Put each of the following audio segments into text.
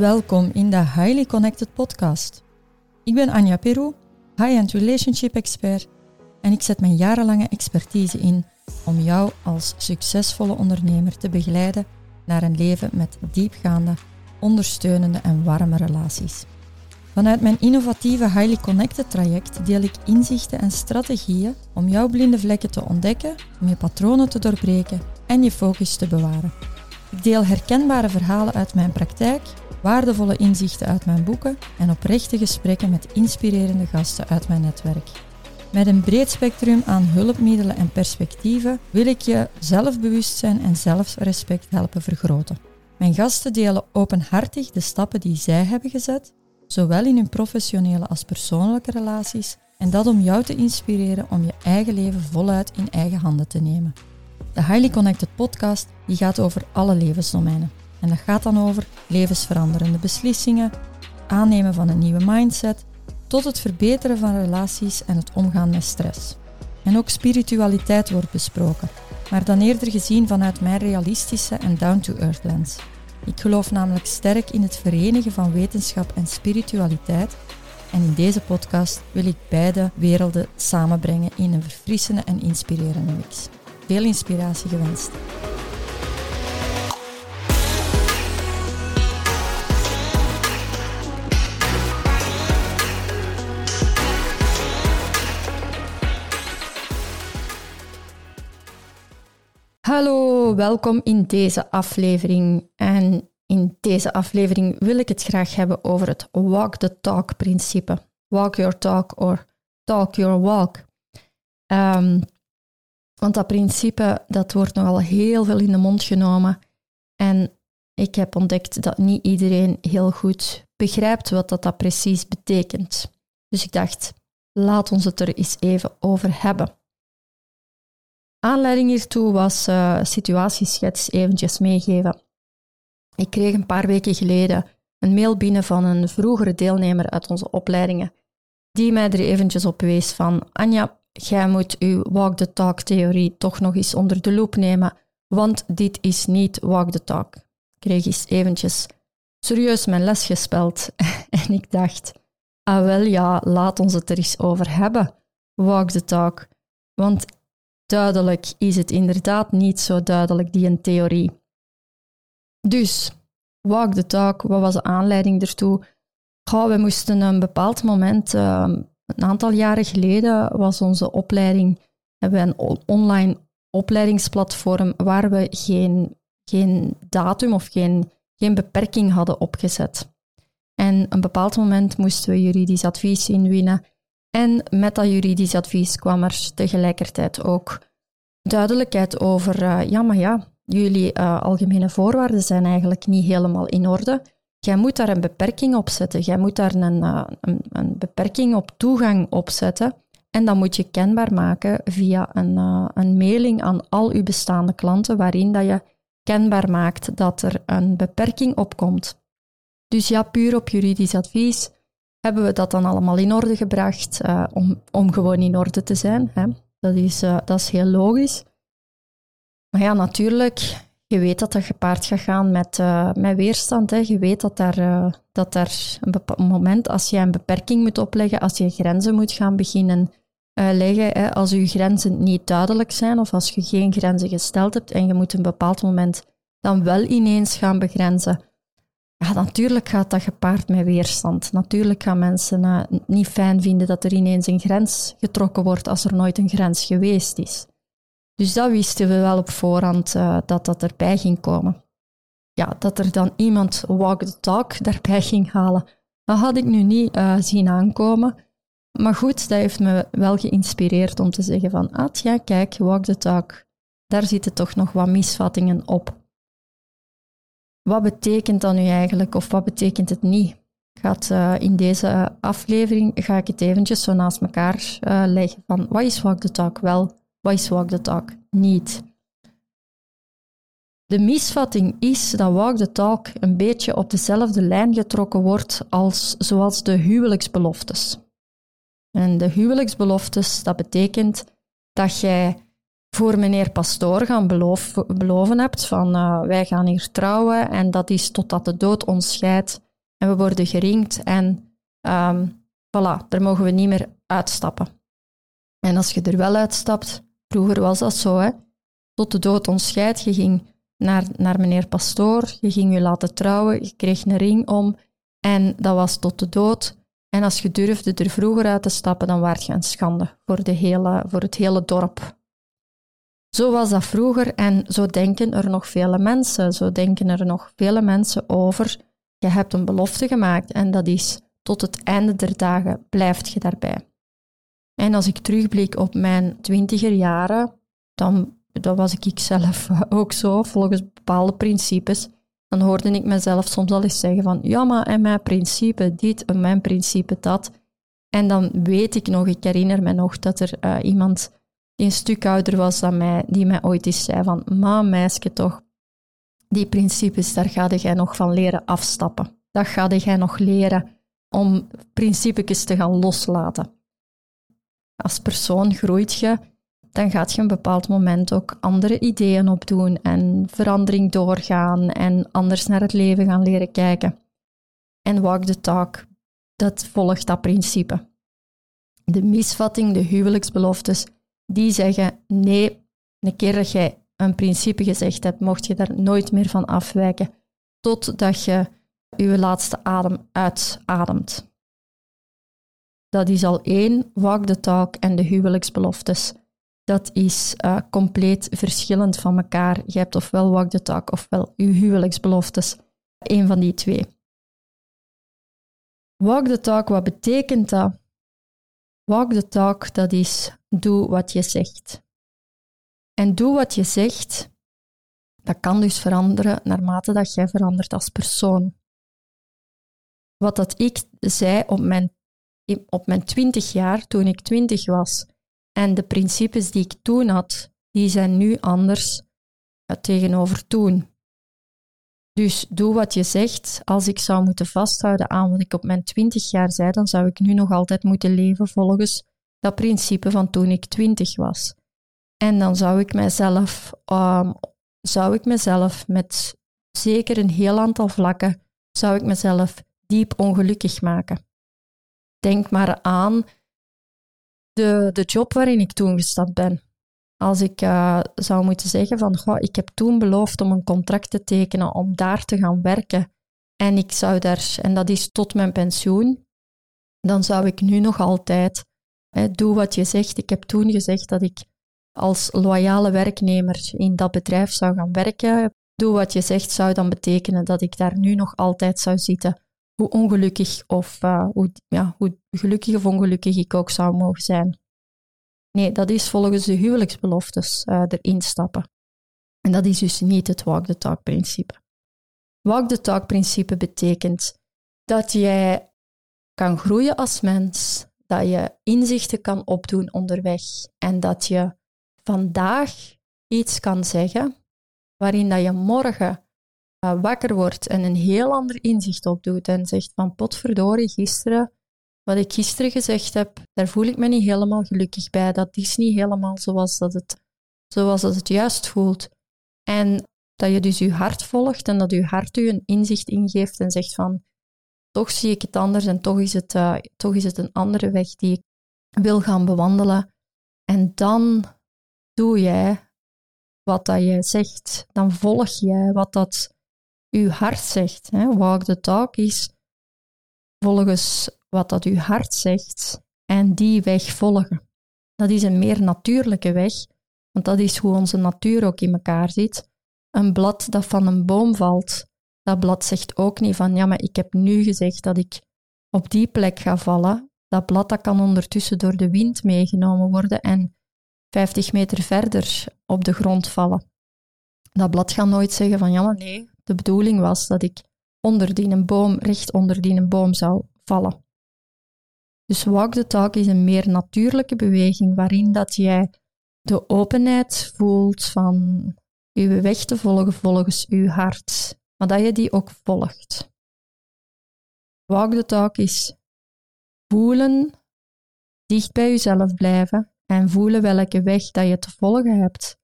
Welkom in de Highly Connected Podcast. Ik ben Anja Peru, high-end relationship expert, en ik zet mijn jarenlange expertise in om jou als succesvolle ondernemer te begeleiden naar een leven met diepgaande, ondersteunende en warme relaties. Vanuit mijn innovatieve Highly Connected traject deel ik inzichten en strategieën om jouw blinde vlekken te ontdekken, om je patronen te doorbreken en je focus te bewaren. Ik deel herkenbare verhalen uit mijn praktijk, waardevolle inzichten uit mijn boeken en oprechte gesprekken met inspirerende gasten uit mijn netwerk. Met een breed spectrum aan hulpmiddelen en perspectieven wil ik je zelfbewustzijn en zelfrespect helpen vergroten. Mijn gasten delen openhartig de stappen die zij hebben gezet, zowel in hun professionele als persoonlijke relaties, en dat om jou te inspireren om je eigen leven voluit in eigen handen te nemen. De Highly Connected podcast die gaat over alle levensdomeinen. En dat gaat dan over levensveranderende beslissingen, aannemen van een nieuwe mindset, tot het verbeteren van relaties en het omgaan met stress. En ook spiritualiteit wordt besproken, maar dan eerder gezien vanuit mijn realistische en down-to-earth lens. Ik geloof namelijk sterk in het verenigen van wetenschap en spiritualiteit en in deze podcast wil ik beide werelden samenbrengen in een verfrissende en inspirerende mix. Veel inspiratie gewenst. Hallo, welkom in deze aflevering. En in deze aflevering wil ik het graag hebben over het walk the talk principe. Walk your talk or talk your walk. Um, want dat principe, dat wordt nogal heel veel in de mond genomen. En ik heb ontdekt dat niet iedereen heel goed begrijpt wat dat, dat precies betekent. Dus ik dacht, laat ons het er eens even over hebben. Aanleiding hiertoe was uh, situatieschets eventjes meegeven. Ik kreeg een paar weken geleden een mail binnen van een vroegere deelnemer uit onze opleidingen, die mij er eventjes op wees van Anja, jij moet uw walk the talk theorie toch nog eens onder de loep nemen, want dit is niet walk the talk. Ik kreeg eens eventjes serieus mijn les gespeld en ik dacht, ah wel ja, laat ons het er eens over hebben, walk the talk. Want duidelijk is het inderdaad niet zo duidelijk, die een theorie. Dus, walk the talk, wat was de aanleiding ertoe? Goh, we moesten een bepaald moment ehm, een aantal jaren geleden was onze opleiding, hebben we een online opleidingsplatform waar we geen, geen datum of geen, geen beperking hadden opgezet. En een bepaald moment moesten we juridisch advies inwinnen. En met dat juridisch advies kwam er tegelijkertijd ook duidelijkheid over, uh, ja, maar ja, jullie uh, algemene voorwaarden zijn eigenlijk niet helemaal in orde. Jij moet daar een beperking op zetten. Jij moet daar een, eh, een, een beperking op toegang op zetten. En dat moet je kenbaar maken via een, een mailing aan al uw bestaande klanten, waarin dat je kenbaar maakt dat er een beperking opkomt. Dus ja, puur op juridisch advies hebben we dat dan allemaal in orde gebracht uh, om, om gewoon in orde te zijn. Hè. Dat, is, uh, dat is heel logisch. Maar ja, natuurlijk, je weet dat dat gepaard gaat gaan met, uh, met weerstand. Hè. Je weet dat daar, dat daar een bepaald moment, als je een beperking moet opleggen, als je grenzen moet gaan beginnen leggen, hè, als je grenzen niet duidelijk zijn of als je geen grenzen gesteld hebt en je moet een bepaald moment dan wel ineens gaan begrenzen, ja, natuurlijk gaat dat gepaard met weerstand. Natuurlijk gaan mensen niet fijn vinden dat er ineens een grens getrokken wordt als er nooit een grens geweest is. Dus dat wisten we wel op voorhand uh, dat dat erbij ging komen. Ja, dat er dan iemand walk the talk daarbij ging halen, dat had ik nu niet uh, zien aankomen. Maar goed, dat heeft me wel geïnspireerd om te zeggen van, ah kijk, walk the talk, daar zitten toch nog wat misvattingen op. Wat betekent dat nu eigenlijk, of wat betekent het niet? Gaat, uh, in deze aflevering ga ik het eventjes zo naast elkaar leggen van, wat is walk the talk wel wat is Walk the Talk niet? De misvatting is dat Walk the Talk een beetje op dezelfde lijn getrokken wordt als zoals de huwelijksbeloftes. En de huwelijksbeloftes, dat betekent dat jij voor meneer pastoor gaan beloof, beloven hebt van uh, wij gaan hier trouwen en dat is totdat de dood ons scheidt en we worden geringd en um, voilà, daar mogen we niet meer uitstappen. En als je er wel uitstapt, vroeger was dat zo, hè, tot de dood ons scheidt, je ging naar, naar meneer pastoor, je ging je laten trouwen, je kreeg een ring om en dat was tot de dood. En als je durfde er vroeger uit te stappen, dan werd je een schande voor, de hele, voor het hele dorp. Zo was dat vroeger en zo denken er nog vele mensen. Zo denken er nog vele mensen over. Je hebt een belofte gemaakt en dat is tot het einde der dagen blijft je daarbij. En als ik terugblik op mijn twintiger jaren, dan, dan was ik zelf ook zo, volgens bepaalde principes. Dan hoorde ik mezelf soms al eens zeggen van, ja, maar en mijn principe dit en mijn principe dat. En dan weet ik nog, ik herinner me nog dat er uh, iemand een stuk ouder was dan mij, die mij ooit eens zei van, ma, meisje toch, die principes, daar ga jij nog van leren afstappen. Dat ga jij nog leren om principes te gaan loslaten. Als persoon groeit je, dan gaat je een bepaald moment ook andere ideeën opdoen en verandering doorgaan en anders naar het leven gaan leren kijken. En walk the talk, dat volgt dat principe. De misvatting, de huwelijksbeloftes, die zeggen nee, een keer dat jij een principe gezegd hebt, mocht je daar nooit meer van afwijken, totdat je je laatste adem uitademt. Dat is al één, walk the talk en de huwelijksbeloftes. Dat is uh, compleet verschillend van elkaar. Je hebt ofwel walk the talk ofwel je huwelijksbeloftes. Eén van die twee. Walk the talk, wat betekent dat? Walk the talk, dat is doe wat je zegt. En doe wat je zegt, dat kan dus veranderen naarmate dat jij verandert als persoon. Wat dat ik zei op mijn, op mijn 20 jaar, toen ik 20 was, en de principes die ik toen had, die zijn nu anders tegenover toen. Dus doe wat je zegt. Als ik zou moeten vasthouden aan wat ik op mijn 20 jaar zei, dan zou ik nu nog altijd moeten leven volgens dat principe van toen ik 20 was. En dan zou ik mijzelf, um, zou ik mezelf met zeker een heel aantal vlakken, zou ik mezelf diep ongelukkig maken. Denk maar aan de, de job waarin ik toen gestapt ben. Als ik uh, zou moeten zeggen van, goh, ik heb toen beloofd om een contract te tekenen om daar te gaan werken en ik zou daar, en dat is tot mijn pensioen, dan zou ik nu nog altijd, hè, doe wat je zegt. Ik heb toen gezegd dat ik als loyale werknemer in dat bedrijf zou gaan werken. Doe wat je zegt zou dan betekenen dat ik daar nu nog altijd zou zitten hoe ongelukkig of uh, hoe, ja, hoe gelukkig of ongelukkig ik ook zou mogen zijn. Nee, dat is volgens de huwelijksbeloftes uh, erin stappen. En dat is dus niet het walk the talk principe. Walk the talk principe betekent dat jij kan groeien als mens, dat je inzichten kan opdoen onderweg en dat je vandaag iets kan zeggen waarin dat je morgen uh, wakker wordt en een heel ander inzicht opdoet en zegt van potverdorie, gisteren, wat ik gisteren gezegd heb, daar voel ik me niet helemaal gelukkig bij. Dat is niet helemaal zoals dat het, zoals dat het juist voelt. En dat je dus je hart volgt en dat je hart je een inzicht ingeeft en zegt van toch zie ik het anders en toch is het, uh, toch is het een andere weg die ik wil gaan bewandelen. En dan doe jij wat dat jij zegt. Dan volg jij wat dat uw hart zegt. Hè. Walk the talk is volgens wat dat uw hart zegt en die weg volgen. Dat is een meer natuurlijke weg, want dat is hoe onze natuur ook in elkaar zit. Een blad dat van een boom valt, dat blad zegt ook niet van ja, maar ik heb nu gezegd dat ik op die plek ga vallen. Dat blad dat kan ondertussen door de wind meegenomen worden en 50 meter verder op de grond vallen. Dat blad gaat nooit zeggen van ja, maar nee, de bedoeling was dat ik onder die een boom, recht onder die een boom zou vallen. Dus walk the talk is een meer natuurlijke beweging waarin dat jij de openheid voelt van uw weg te volgen volgens uw hart, maar dat je die ook volgt. Walk the talk is voelen, dicht bij jezelf blijven en voelen welke weg dat je te volgen hebt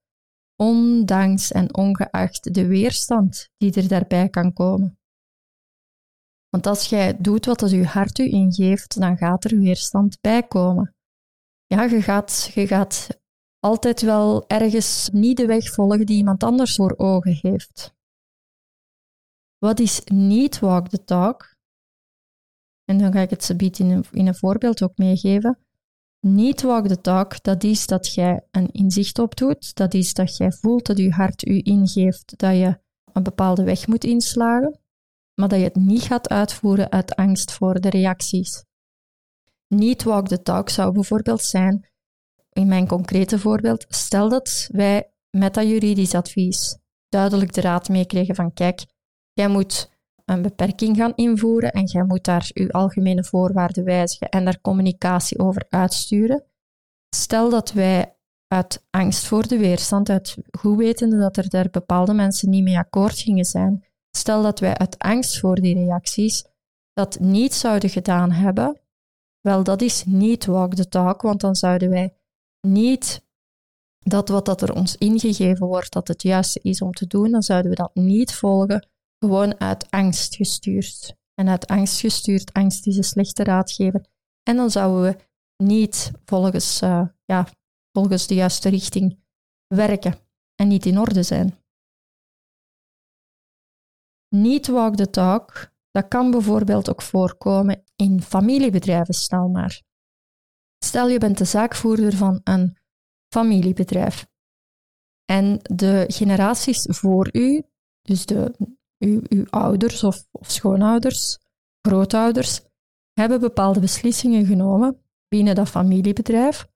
ondanks en ongeacht de weerstand die er daarbij kan komen. Want als jij doet wat dat je hart u ingeeft, dan gaat er weerstand bij komen. Ja, je gaat, je gaat altijd wel ergens niet de weg volgen die iemand anders voor ogen heeft. Wat is niet walk the talk? En dan ga ik het ze in een, in een voorbeeld ook meegeven. Niet walk the talk, dat is dat jij een inzicht opdoet. Dat is dat jij voelt dat je hart u ingeeft dat je een bepaalde weg moet inslagen, maar dat je het niet gaat uitvoeren uit angst voor de reacties. Niet walk the talk zou bijvoorbeeld zijn, in mijn concrete voorbeeld, stel dat wij met dat juridisch advies duidelijk de raad meekregen van kijk, jij moet een beperking gaan invoeren en jij moet daar je algemene voorwaarden wijzigen en daar communicatie over uitsturen. Stel dat wij uit angst voor de weerstand, uit goed wetende dat er daar bepaalde mensen niet mee akkoord gingen zijn, stel dat wij uit angst voor die reacties dat niet zouden gedaan hebben, wel, dat is niet walk the talk, want dan zouden wij niet dat wat dat er ons ingegeven wordt, dat het juiste is om te doen, dan zouden we dat niet volgen, gewoon uit angst gestuurd. En uit angst gestuurd, angst is een slechte raadgever. En dan zouden we niet volgens, uh, ja, volgens de juiste richting werken en niet in orde zijn. Niet walk the talk, dat kan bijvoorbeeld ook voorkomen in familiebedrijven, stel maar. Stel je bent de zaakvoerder van een familiebedrijf en de generaties voor u, dus de, uw, uw ouders of, of schoonouders, grootouders, hebben bepaalde beslissingen genomen binnen dat familiebedrijf.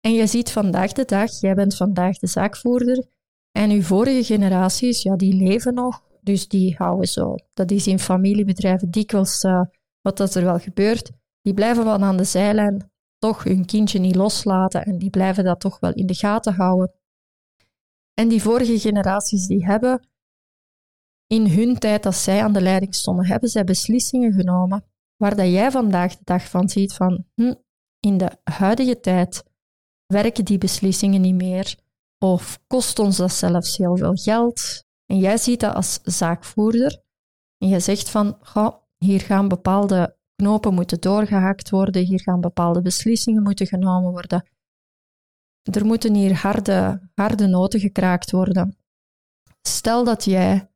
En je ziet vandaag de dag, jij bent vandaag de zaakvoerder en uw vorige generaties, ja, die leven nog, dus die houden zo. Dat is in familiebedrijven dikwijls uh, wat dat er wel gebeurt. Die blijven wel aan de zijlijn toch hun kindje niet loslaten en die blijven dat toch wel in de gaten houden. En die vorige generaties die hebben in hun tijd dat zij aan de leiding stonden, hebben zij beslissingen genomen waar dat jij vandaag de dag van ziet van hm, in de huidige tijd werken die beslissingen niet meer of kost ons dat zelfs heel veel geld. En jij ziet dat als zaakvoerder en je zegt van goh, hier gaan bepaalde knopen moeten doorgehakt worden, hier gaan bepaalde beslissingen moeten genomen worden. Er moeten hier harde, harde noten gekraakt worden. Stel dat jij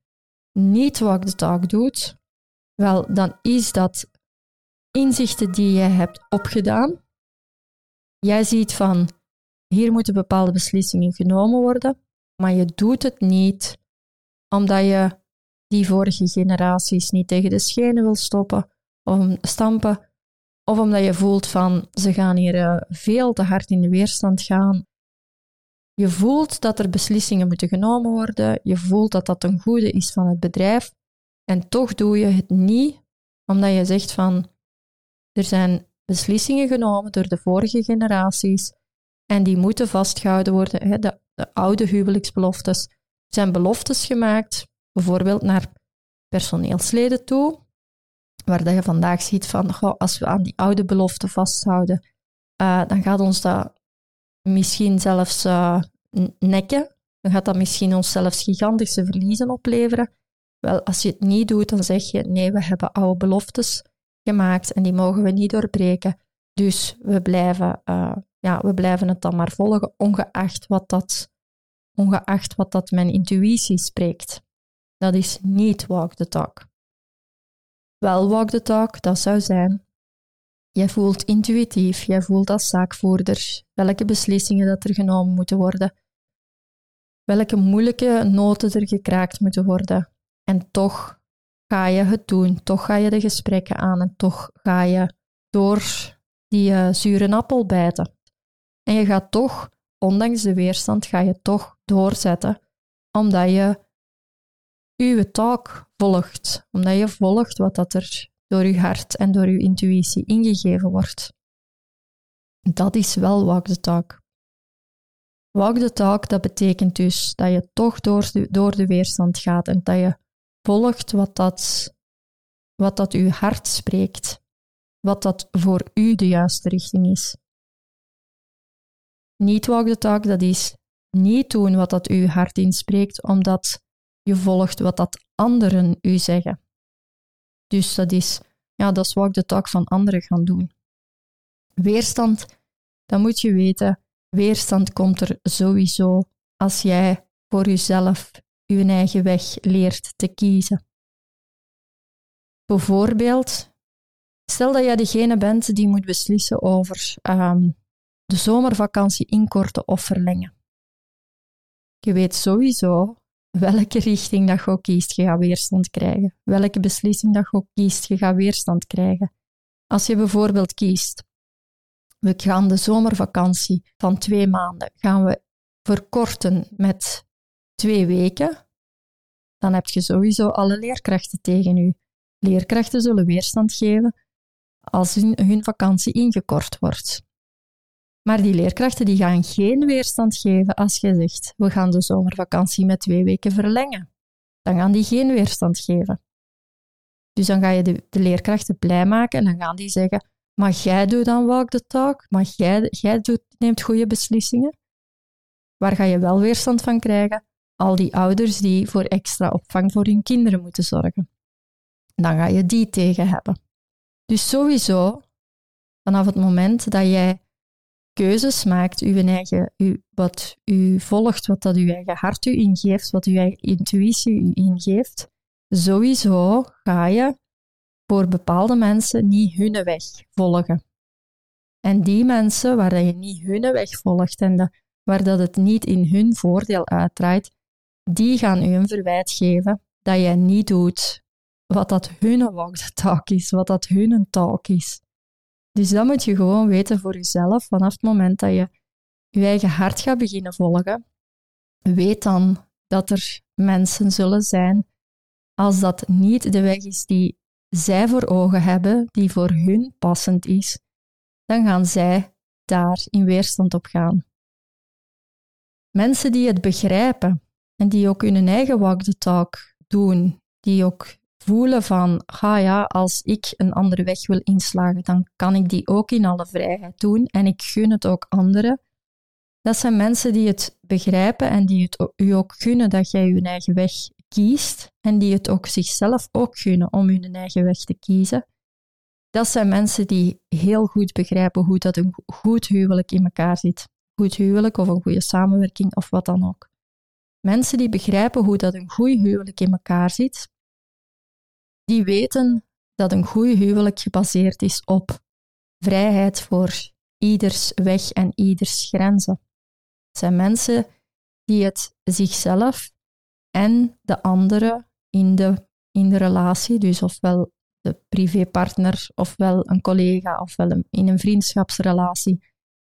niet wat de taak doet, wel, dan is dat inzichten die jij hebt opgedaan. Jij ziet van, hier moeten bepaalde beslissingen genomen worden, maar je doet het niet omdat je die vorige generaties niet tegen de schenen wil stoppen, of stampen, of omdat je voelt van ze gaan hier uh, veel te hard in de weerstand gaan. Je voelt dat er beslissingen moeten genomen worden, je voelt dat dat een goede is van het bedrijf, en toch doe je het niet omdat je zegt van er zijn beslissingen genomen door de vorige generaties en die moeten vastgehouden worden. De, de oude huwelijksbeloftes. Zijn beloftes gemaakt, bijvoorbeeld naar personeelsleden toe, waar dat je vandaag ziet van, als we aan die oude belofte vasthouden, uh, dan gaat ons dat misschien zelfs uh, nekken. Dan gaat dat misschien ons zelfs gigantische verliezen opleveren. Wel, als je het niet doet, dan zeg je, nee, we hebben oude beloftes gemaakt en die mogen we niet doorbreken. Dus we blijven, uh, ja, we blijven het dan maar volgen, ongeacht wat dat, ongeacht wat dat mijn intuïtie spreekt. Dat is niet walk the talk wel walk the talk, dat zou zijn. Jij voelt intuïtief, jij voelt als zaakvoerder welke beslissingen dat er genomen moeten worden, welke moeilijke noten er gekraakt moeten worden. En toch ga je het doen, toch ga je de gesprekken aan en toch ga je door die uh, zure appel bijten. En je gaat toch, ondanks de weerstand, ga je toch doorzetten, omdat je uw talk volgt, omdat je volgt wat dat er door je hart en door je intuïtie ingegeven wordt. Dat is wel walk the talk. Walk the talk, dat betekent dus dat je toch door de, door de weerstand gaat en dat je volgt wat dat, wat dat uw hart spreekt, wat dat voor u de juiste richting is. Niet walk the talk, dat is niet doen wat dat uw hart inspreekt, omdat je volgt wat dat anderen u zeggen. Dus dat is, ja, dat is wat ik de tak van anderen gaan doen. Weerstand, dan moet je weten, weerstand komt er sowieso als jij voor jezelf je eigen weg leert te kiezen. Bijvoorbeeld, stel dat jij degene bent die moet beslissen over ehm, de zomervakantie inkorten of verlengen. Je weet sowieso welke richting dat je ook kiest, je gaat weerstand krijgen. Welke beslissing dat je ook kiest, je gaat weerstand krijgen. Als je bijvoorbeeld kiest, we gaan de zomervakantie van twee maanden gaan we verkorten met twee weken, dan heb je sowieso alle leerkrachten tegen je. Leerkrachten zullen weerstand geven als hun, hun vakantie ingekort wordt. Maar die leerkrachten die gaan geen weerstand geven als je zegt, we gaan de zomervakantie met twee weken verlengen. Dan gaan die geen weerstand geven. Dus dan ga je de, leerkrachten blij maken en dan gaan die zeggen, maar jij doet dan walk the talk, maar jij, jij doet, neemt goede beslissingen. Waar ga je wel weerstand van krijgen? Al die ouders die voor extra opvang voor hun kinderen moeten zorgen. Dan ga je die tegen hebben. Dus sowieso, vanaf het moment dat jij keuzes maakt, uw eigen, uw, wat u volgt, wat dat uw eigen hart u ingeeft, wat uw eigen intuïtie u ingeeft, sowieso ga je voor bepaalde mensen niet hun weg volgen. En die mensen waar je niet hun weg volgt en waar dat het niet in hun voordeel uitdraait, die gaan u een verwijt geven dat jij niet doet wat dat hun walk the is, wat dat hun talk is. Dus dat moet je gewoon weten voor jezelf vanaf het moment dat je je eigen hart gaat beginnen volgen. Weet dan dat er mensen zullen zijn, als dat niet de weg is die zij voor ogen hebben, die voor hun passend is, dan gaan zij daar in weerstand op gaan. Mensen die het begrijpen en die ook hun eigen walk the talk doen, die ook voelen van, ga ja, als ik een andere weg wil inslagen, dan kan ik die ook in alle vrijheid doen en ik gun het ook anderen. Dat zijn mensen die het begrijpen en die het u ook gunnen dat jij je eigen weg kiest en die het ook zichzelf ook gunnen om hun eigen weg te kiezen. Dat zijn mensen die heel goed begrijpen hoe dat een goed huwelijk in elkaar zit. Goed huwelijk of een goede samenwerking of wat dan ook. Mensen die begrijpen hoe dat een goed huwelijk in elkaar zit, die weten dat een goed huwelijk gebaseerd is op vrijheid voor ieders weg en ieders grenzen. Het zijn mensen die het zichzelf en de anderen in de, in de relatie, dus ofwel de privépartner, ofwel een collega, ofwel in een vriendschapsrelatie.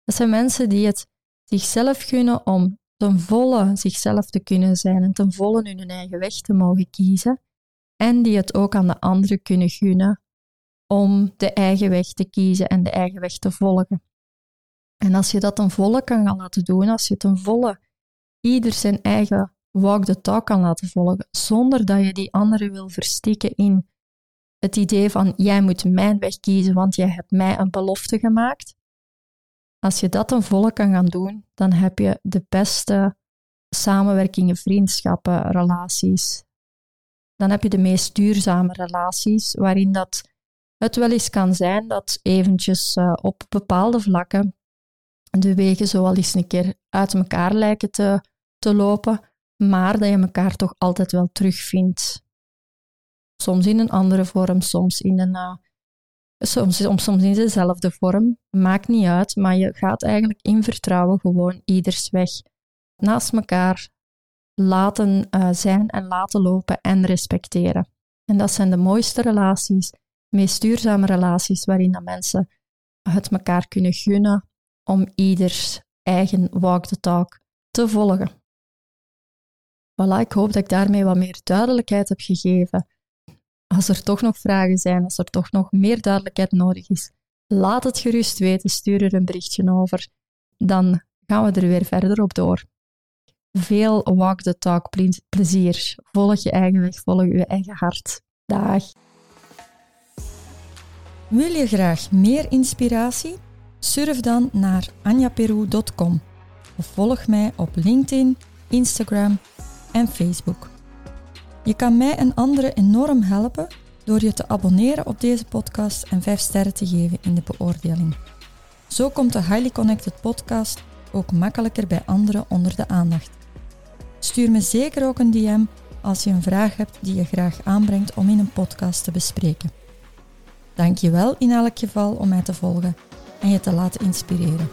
Dat zijn mensen die het zichzelf gunnen om ten volle zichzelf te kunnen zijn en ten volle hun eigen weg te mogen kiezen en die het ook aan de anderen kunnen gunnen om de eigen weg te kiezen en de eigen weg te volgen. En als je dat ten volle kan gaan laten doen, als je ten volle ieder zijn eigen walk the talk kan laten volgen, zonder dat je die anderen wil verstikken in het idee van jij moet mijn weg kiezen, want jij hebt mij een belofte gemaakt. Als je dat ten volle kan gaan doen, dan heb je de beste samenwerkingen, vriendschappen, relaties, dan heb je de meest duurzame relaties, waarin dat het wel eens kan zijn dat eventjes uh, op bepaalde vlakken de wegen zo al eens een keer uit elkaar lijken te, te lopen, maar dat je elkaar toch altijd wel terugvindt. Soms in een andere vorm, soms in een... Uh, soms, soms in dezelfde vorm, maakt niet uit, maar je gaat eigenlijk in vertrouwen gewoon ieders weg naast elkaar laten uh, zijn en laten lopen en respecteren. En dat zijn de mooiste relaties, meest duurzame relaties, waarin dat mensen het elkaar kunnen gunnen om ieders eigen walk the talk te volgen. Voilà, ik hoop dat ik daarmee wat meer duidelijkheid heb gegeven. Als er toch nog vragen zijn, als er toch nog meer duidelijkheid nodig is, laat het gerust weten, stuur er een berichtje over. Dan gaan we er weer verder op door. Veel walk the talk plezier. Volg je eigen weg, volg je eigen hart. Dag. Wil je graag meer inspiratie? Surf dan naar anjaperu.com of volg mij op LinkedIn, Instagram en Facebook. Je kan mij en anderen enorm helpen door je te abonneren op deze podcast en 5 sterren te geven in de beoordeling. Zo komt de Highly Connected podcast ook makkelijker bij anderen onder de aandacht. Stuur me zeker ook een DM als je een vraag hebt die je graag aanbrengt om in een podcast te bespreken. Dank je wel in elk geval om mij te volgen en je te laten inspireren.